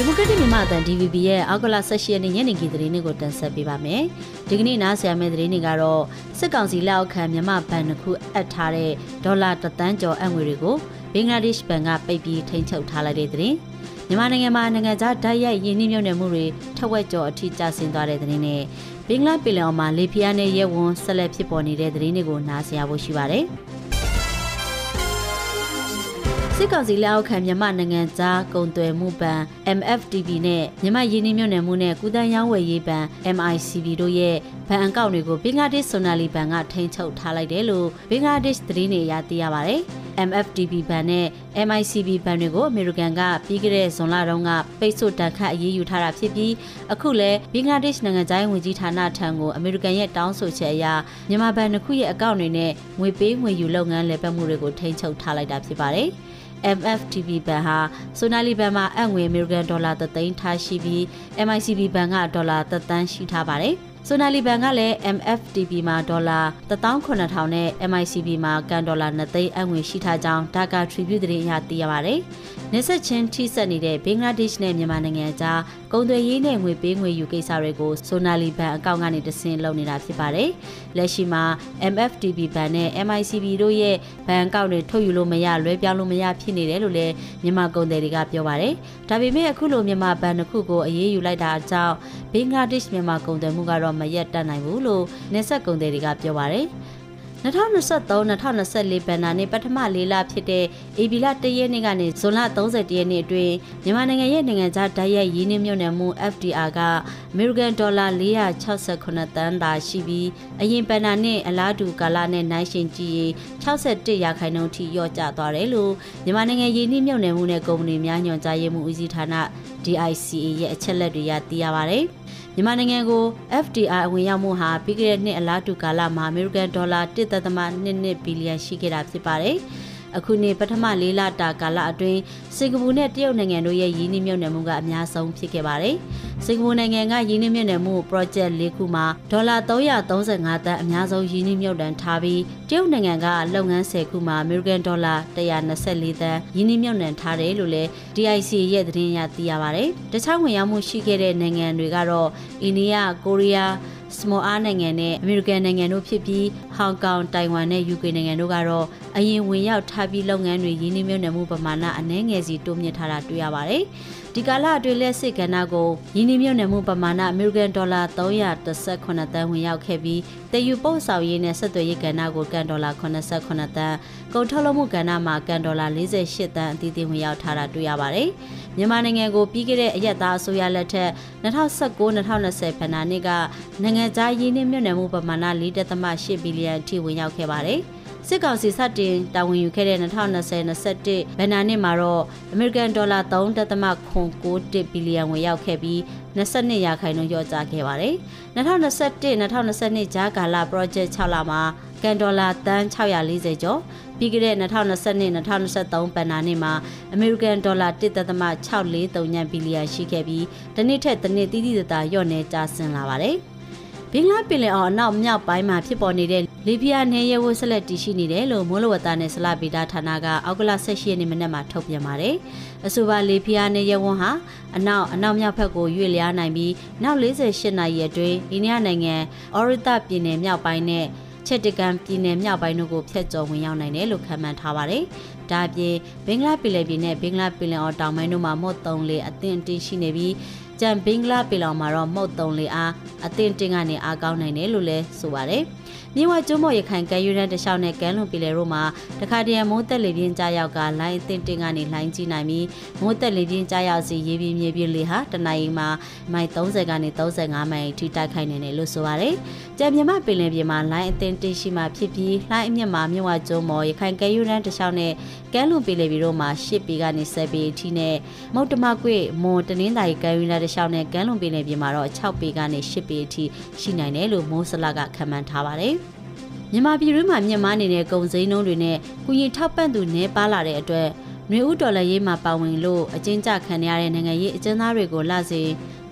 ဒီမိုကရက်တစ်မြန်မာအသံ DVB ရဲ့အောက်ကလ16ရက်နေ့ညနေခင်းသတင်းတွေကိုတင်ဆက်ပေးပါမယ်။ဒီကနေ့နားဆင်ရမယ့်သတင်းတွေကတော့စစ်ကောင်စီလက်အောက်ခံမြန်မာဘဏ်တစ်ခုအပ်ထားတဲ့ဒေါ်လာတသန်းကျော်အငွေတွေကိုဘင်္ဂလားဒေ့ရှ်ဘဏ်ကပိတ်ပြီးထိန်းချုပ်ထားလိုက်တဲ့သတင်း။မြန်မာနိုင်ငံမှာနိုင်ငံခြားဓာတ်ရိုက်ရင်းနှီးမြှုပ်နှံမှုတွေထက်ဝက်ကျော်အထိကျဆင်းသွားတဲ့သတင်းနဲ့ဘင်္ဂလားပင်လယ်အော်မှာလေပြင်းနဲ့ရဲဝန်းဆက်လက်ဖြစ်ပေါ်နေတဲ့သတင်းတွေကိုနားဆင်ရဖို့ရှိပါတယ်။ စစ်ကောင်စီလက်အောက်ခံမြန်မာနိုင်ငံသားကုန်သွယ်မှုဘဏ် MFTB နဲ့မြန်မာရင်းနှီးမြှုပ်နှံမှုနဲ့ကုသန်းရောင်းဝယ်ရေးဘဏ် MICB တို့ရဲ့ဘဏ်အကောင့်တွေကိုဘင်္ဂလားဒေ့ရှ်ဆိုနာလီဘဏ်ကထိန်းချုပ်ထားလိုက်တယ်လို့ဘင်္ဂလားဒေ့ရှ်သတင်းတွေအရသိရပါဗျ။ MFTB ဘဏ်နဲ့ MICB ဘဏ်တွေကိုအမေရိကန်ကပြီးခဲ့တဲ့ဇွန်လတုန်းကပိတ်ဆို့တန်ခတ်အရေးယူထားတာဖြစ်ပြီးအခုလည်းဘင်္ဂလားဒေ့ရှ်နိုင်ငံသားဝင်ကြီးဌာနထံကိုအမေရိကန်ရဲ့တောင်းဆိုချက်အရမြန်မာဘဏ်တစ်ခုရဲ့အကောင့်တွေနဲ့ငွေပေးငွေယူလုပ်ငန်းလည်ပတ်မှုတွေကိုထိန်းချုပ်ထားလိုက်တာဖြစ်ပါတယ်။ MFTB ဘဏ်ဟာဆိုနာလီဘဏ်မှာအငွေအမေရိကန်ဒေါ်လာ3သိန်းထားရှိပြီး MICB ဘဏ်ကဒေါ်လာ3သန်းရှိထားပါတယ်။ဆိုနာလီဘန်ကလည်း MFTB မှာဒေါ်လာ18000နဲ့ MICB မှာကန်ဒေါ်လာ2သိန်းအငွေရှိထားကြောင်းဒါကာ Tribute သတင်းအရသိရပါတယ်။ နေဆက်ချင်းထိစပ်နေတဲ့ဘင်္ဂလားဒေ့ရှ်နဲ့မြန်မာနိုင်ငံကြားကုန်သွယ်ရေးနဲ့ငွေပေးငွေယူကိစ္စတွေကိုဆိုနာလီဘန်အကောင့်ကနေတဆင့်လုပ်နေတာဖြစ်ပါတယ်။လက်ရှိမှာ MFTB ဘဏ်နဲ့ MICB တို့ရဲ့ဘဏ်အကောင့်တွေထုတ်ယူလို့မရလွှဲပြောင်းလို့မရဖြစ်နေတယ်လို့လည်းမြန်မာကုန်သည်တွေကပြောပါတယ်။ဒါပေမဲ့အခုလိုမြန်မာဘဏ်တစ်ခုကိုအရေးယူလိုက်တာကြောင့်ဘင်္ဂလားဒေ့ရှ်မြန်မာကုန်သွယ်မှုကတော့မရက်တက်နိုင်ဘူးလို့နေဆက်ကုန်သည်တွေကပြောပါတယ်။ 2023-2024ဘဏ္ဍာနှစ်ပထမလေးလဖြစ်တဲ့ဧပြီလ1ရက်နေ့ကနေဇွန်လ30ရက်နေ့အတွင်းမြန်မာနိုင်ငံရဲ့နိုင်ငံခြားဓာတ်ရိုက်ရင်းနှီးမြှုပ်နှံမှု FDR ကအမေရိကန်ဒေါ်လာ468တန်းသာရှိပြီးအရင်ဘဏ္ဍာနှစ်အလားတူကာလနဲ့နိုင်ရှင်ကြည့်ရင်61ရာခိုင်နှုန်းထိလျော့ကျသွားတယ်လို့မြန်မာနိုင်ငံရင်းနှီးမြှုပ်နှံမှုနဲ့ကုမ္ပဏီများညွှန်ကြားရေးမှူးဦးစီးဌာန DICA ရဲ့အချက်လက်တွေရသိရပါတယ်။ မြန်မာနိုင်ငံကို FDI အဝင်ရောက်မှုဟာပြီးခဲ့တဲ့နှစ်အလားတူကာလမှာအမေရိကန်ဒေါ်လာ1.2ဘီလီယံရှိခဲ့တာဖြစ်ပါတယ်။ အခုနှစ်ပထမလေးလတာကာလအတွင်းစင်ကာပူနဲ့တရုတ်နိုင်ငံတို့ရဲ့ရင်းနှီးမြှုပ်နှံမှုကအများဆုံးဖြစ်ခဲ့ပါတယ်။စင်ကာပူနိုင်ငံကရင်းနှီးမြှုပ်နှံမှု project ၄ခုမှာဒေါ်လာ335သန်းအများဆုံးရင်းနှီးမြှုပ်နှံထားပြီးတရုတ်နိုင်ငံကလုပ်ငန်း10ခုမှာ American Dollar 124သန်းရင်းနှီးမြှုပ်နှံထားတယ်လို့လည်း DIC ရဲ့သတင်းအရသိရပါတယ်။တခြားဝင်ရောက်မှုရှိခဲ့တဲ့နိုင်ငံတွေကတော့အိန္ဒိယ၊ကိုရီးယားစမောအားနိုင်ငံနဲ့အမေရိကန်နိုင်ငံတို့ဖြစ်ပြီးဟောင်ကောင်တိုင်ဝမ်နဲ့ယူကေနိုင်ငံတို့ကတော့အရင်ဝင်ရောက်ထားပြီးလုပ်ငန်းတွေရင်းနှီးမြှုပ်နှံမှုပမာဏအနည်းငယ်စီတိုးမြင့်ထားတာတွေ့ရပါတယ်။ဒီကာလအတွင်းလက်စစ်ကဏ္ဍကိုရင်းနှီးမြှုပ်နှံမှုပမာဏအမေရိကန်ဒေါ်လာ318သန်းဝင်ရောက်ခဲ့ပြီးတည်ယူပို့ဆောင်ရေးနဲ့ဆက်သွယ်ရေးကဏ္ဍကိုကန်ဒေါ်လာ88သန်းကုန်ထုတ်လုပ်မှုကဏ္ဍမှာကန်ဒေါ်လာ48သန်းအသီးသီးဝင်ရောက်ထားတာတွေ့ရပါတယ်။မြန်မာနိုင်ငံကိုပြီးခဲ့တဲ့အရက်သားအစိုးရလက်ထက်2019-2020ဘဏ္ဍာနှစ်ကနိုင်ငံခြားရင်းနှီးမြှုပ်နှံမှုပမာဏ4.8ဘီလီယံအထိဝင်ရောက်ခဲ့ပါတယ်။ စစ်ကောင်စီစတင်တာဝန်ယူခဲ့တဲ့2020-21ဘဏ္ဍာနှစ်မှာတော့အမေရိကန်ဒေါ်လာ3.9ဘီလီယံဝင်ရောက်ခဲ့ပြီး22ရာခိုင်နှုန်းလျော့ကျခဲ့ပါတယ်။2021-2022ဂျာကာလာ project 6လမှာကန်ဒေါ်လာတန်း640ကျော်ပြီးခဲ့တဲ့2022-2023ဘဏ္ဍာနှစ်မှာအမေရိကန်ဒေါ်လာ1.643ညံဘီလီယံရှိခဲ့ပြီးတစ်နှစ်ထက်တစ်နှစ်တိတိတသားလျော့နေကျဆင်းလာပါတယ်။ဘင်္ဂလားပင်လယ်အော်အနောက်မြောက်ပိုင်းမှာဖြစ်ပေါ်နေတဲ့ လီဘီယာနယ်ရဲဝတ်ဆက်လက်တည်ရှိနေတယ်လို့မိုးလေဝသနဲ့ဆလဗီတာဌာနကအောက်ကလ18ရက်နေ့မနက်မှာထုတ်ပြန်ပါတယ်။အဆိုပါလီဘီယာနယ်ရဲဝန်းဟာအနောက်အနောက်မြောက်ဘက်ကိုရွေ့လျားနိုင်ပြီးနောက်48နာရီအတွင်းအိန္ဒိယနိုင်ငံအော်ရတပြည်နယ်မြောက်ပိုင်းနဲ့ချက်တကန်ပြည်နယ်မြောက်ပိုင်းတို့ကိုဖျက်ကျော်ဝင်ရောက်နိုင်တယ်လို့ခန့်မှန်းထားပါတယ်။ဒါအပြင်ဘင်္ဂလားပင်လယ်ပြင်နဲ့ဘင်္ဂလားပင်လယ်အော်တောင်ပိုင်းတို့မှာမော့တုံလေအသင့်တင်ရှိနေပြီး ကြံဘင်္ဂလားပင်လောင်မှာတော့မုတ်တုံလေအားအသင့်တင်ကနေအားကောင်းနိုင်တယ်လို့လည်းဆိုပါတယ်။မြဝကျွန်းမော်ရခိုင်ကမ်းရိုးတန်းတစ်လျှောက်နဲ့ကမ်းလွန်ပြည်လယ်တို့မှာတခါတရံမိုးတက်လေပြင်းကြားရောက်ကလိုင်းအသင့်တင်ကနေလိုင်းကြီးနိုင်ပြီးမိုးတက်လေပြင်းကြားရောက်စီရေပြင်းမြေပြင်းလေဟာတနအီမှာမိုင်30ကနေ35မိုင်ထိတိုက်ခိုက်နေတယ်လို့ဆိုပါတယ်။ကြံမြမပင်လယ်ပြင်မှာလိုင်းအသင့်တင်ရှိမှဖြစ်ပြီးလိုင်းအမြင့်မှာမြဝကျွန်းမော်ရခိုင်ကမ်းရိုးတန်းတစ်လျှောက်နဲ့ကမ်းလွန်ပြည်လယ်ပြည်တို့မှာ10ပေကနေ10ပေအထိနဲ့မုတ်တမကွေမွန်တနင်္သာရီကမ်းရိုးတန်းတစ်လျှောက်နဲ့ကမ်းလွန်ပြည်လယ်ပြင်မှာတော့6ပေကနေ10ပေအထိရှိနိုင်တယ်လို့မိုးစလကခန့်မှန်းထားပါတယ်။မြန်မာပြည်တွင်းမှာမြင့်မားနေတဲ့ကုန်စည်နှုန်းတွေနဲ့ကုရင်ထောက်ပံ့သူနှဲပါလာတဲ့အတွက်နှွေဦးဒေါ်လာရေးမှာပါဝင်လို့အကျဉ်းချခံရတဲ့နိုင်ငံရေးအကျဉ်းသားတွေကိုလစေ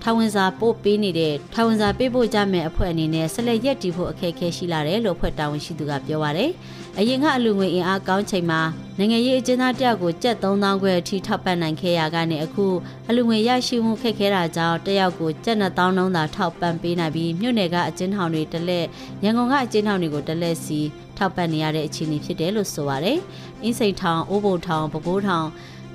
ထောင်ဝင်စာပို့ပေးနေတဲ့ထောင်ဝင်စာပေးဖို့ကြမဲ့အဖွဲ့အနေနဲ့ဆက်လက်ရက်တည်ဖို့အခက်အခဲရှိလာတယ်လို့ဖွဲ့တာဝန်ရှိသူကပြောပါရယ်အရင်ကအလူငွေအင်အားကောင်းချိန်မှာနိုင်ငံရေးအကျဉ်းသားတယောက်ကိုကျပ်3000ခွဲအထိထောက်ပံ့နိုင်ခဲ့ရကနေအခုအလူငွေရရှိမှုခက်ခဲတာကြောင့်တယောက်ကိုကျပ်2000နှုန်းသာထောက်ပံ့ပေးနိုင်ပြီးမြို့နယ်ကအကျဉ်းထောင်တွေတစ်လက်ရန်ကုန်ကအကျဉ်းထောင်တွေကိုတစ်လက်စီထောက်ပံ့နေရတဲ့အခြေအနေဖြစ်တယ်လို့ဆိုပါတယ်။အင်းစိန်ထောင်၊အိုးဘိုထောင်၊ပဲခူးထောင်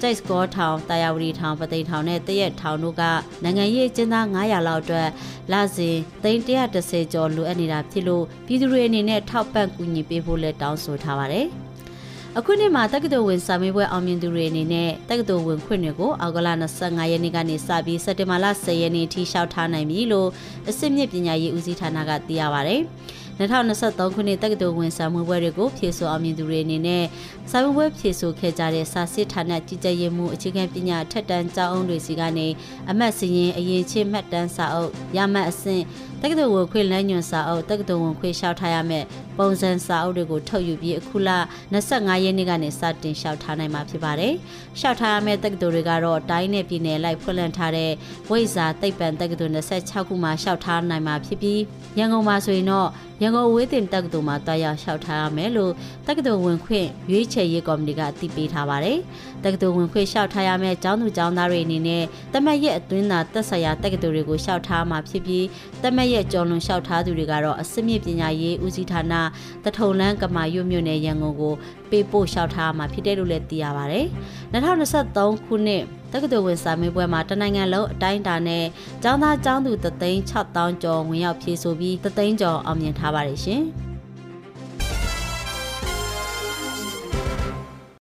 ကျိုက်စကောထောင်တာယာဝတီထောင်ပသိမ်ထောင်နဲ့တရက်ထောင်တို့ကနိုင်ငံရေးအကျဉ်းသား900လောက်အတွက်လစဉ်သိန်း130ကျော်လိုအပ်နေတာဖြစ်လို့ပြည်သူတွေအနေနဲ့ထောက်ပံ့ကူညီပေးဖို့လည်းတောင်းဆိုထားပါတယ်။အခုနှစ်မှာတက္ကသိုလ်ဝင်စာမေးပွဲအောင်မြင်သူတွေအနေနဲ့တက္ကသိုလ်ဝင်ခွင့်တွေကိုအောက်ဂလ25ရက်နေ့ကနေစပြီးစက်တင်ဘာလ10ရက်နေ့ထိလျှောက်ထားနိုင်ပြီလို့အစစ်မြစ်ပညာရေးဦးစီးဌာနကသိရပါဗျ။ 2023ခုနှစ်တက္ကသိုလ်ဝင်စာမေးပွဲတွေကိုဖြေဆိုအောင်မြင်သူတွေအနေနဲ့စာမေးပွဲဖြေဆိုခဲ့ကြတဲ့စာစစ်ဌာနကြီးကြပ်ရေးမှုအခြေခံပညာထက်တန်းကျောင်းအောင်တွေစီကနေအမတ်စီရင်အရေးချင်းမှတ်တမ်းစာအုပ်ရမှတ်အဆင့်တက္ကသိုလ်ဝင်ခွင့်လမ်းညွှန်စာအုပ်တက္ကသိုလ်ဝင်ခွင့်လျှောက်ထားရမယ့်ပုံစံစာအုပ်တွေကိုထုတ်ယူပြီးအခုလ25ရက်နေ့ကနေစတင်လျှောက်ထားနိုင်မှာဖြစ်ပါတယ်။လျှောက်ထားရမယ့်တက္ကသိုလ်တွေကတော့တိုင်းနယ်ပြည်နယ်လိုက်ဖွင့်လှစ်ထားတဲ့ဝိဇာသိပ္ပံတက္ကသိုလ်26ခုမှာလျှောက်ထားနိုင်မှာဖြစ်ပြီးရန်ကုန်မှာဆိုရင်တော့ရန်ကုန်ဝေးတင်တက္ကသိုလ်မှာတွားရောက်လျှောက်ထားရမယ်လို့တက္ကသိုလ်ဝင်ခွင့်ရွေးချယ်ရေးကော်မတီကအသိပေးထားပါတယ်။တက္ကသိုလ်ဝင်ခွင့်လျှောက်ထားရမယ့်ကျောင်းသူကျောင်းသားတွေအနေနဲ့တမတ်ရဲ့အတွင်းသာသက်ဆိုင်ရာတက္ကသိုလ်တွေကိုလျှောက်ထားမှာဖြစ်ပြီးတမတ်ရဲ့ကျော်လွန်လျှောက်ထားသူတွေကတော့အစစ်မြစ်ပညာရေးဦးစီးဌာနတထုံလန်းကမာရွတ်မြို့နယ်ရန်ကုန်ကို ပေးပို့လျှောက်ထားမှာဖြစ်တယ်လို့လည်းသိရပါတယ်။2023ခုနှစ်တက္ကသိုလ်ဝင်စာမေးပွဲမှာတနိုင်ငံလုံးအတိုင်းအတာနဲ့ကျောင်းသားကျောင်းသူ3သိန်း6000ကျော်ဝင်ရောက်ဖြေဆိုပြီး3သိန်းကျော်အောင်မြင်ထားပါတယ်ရှင်။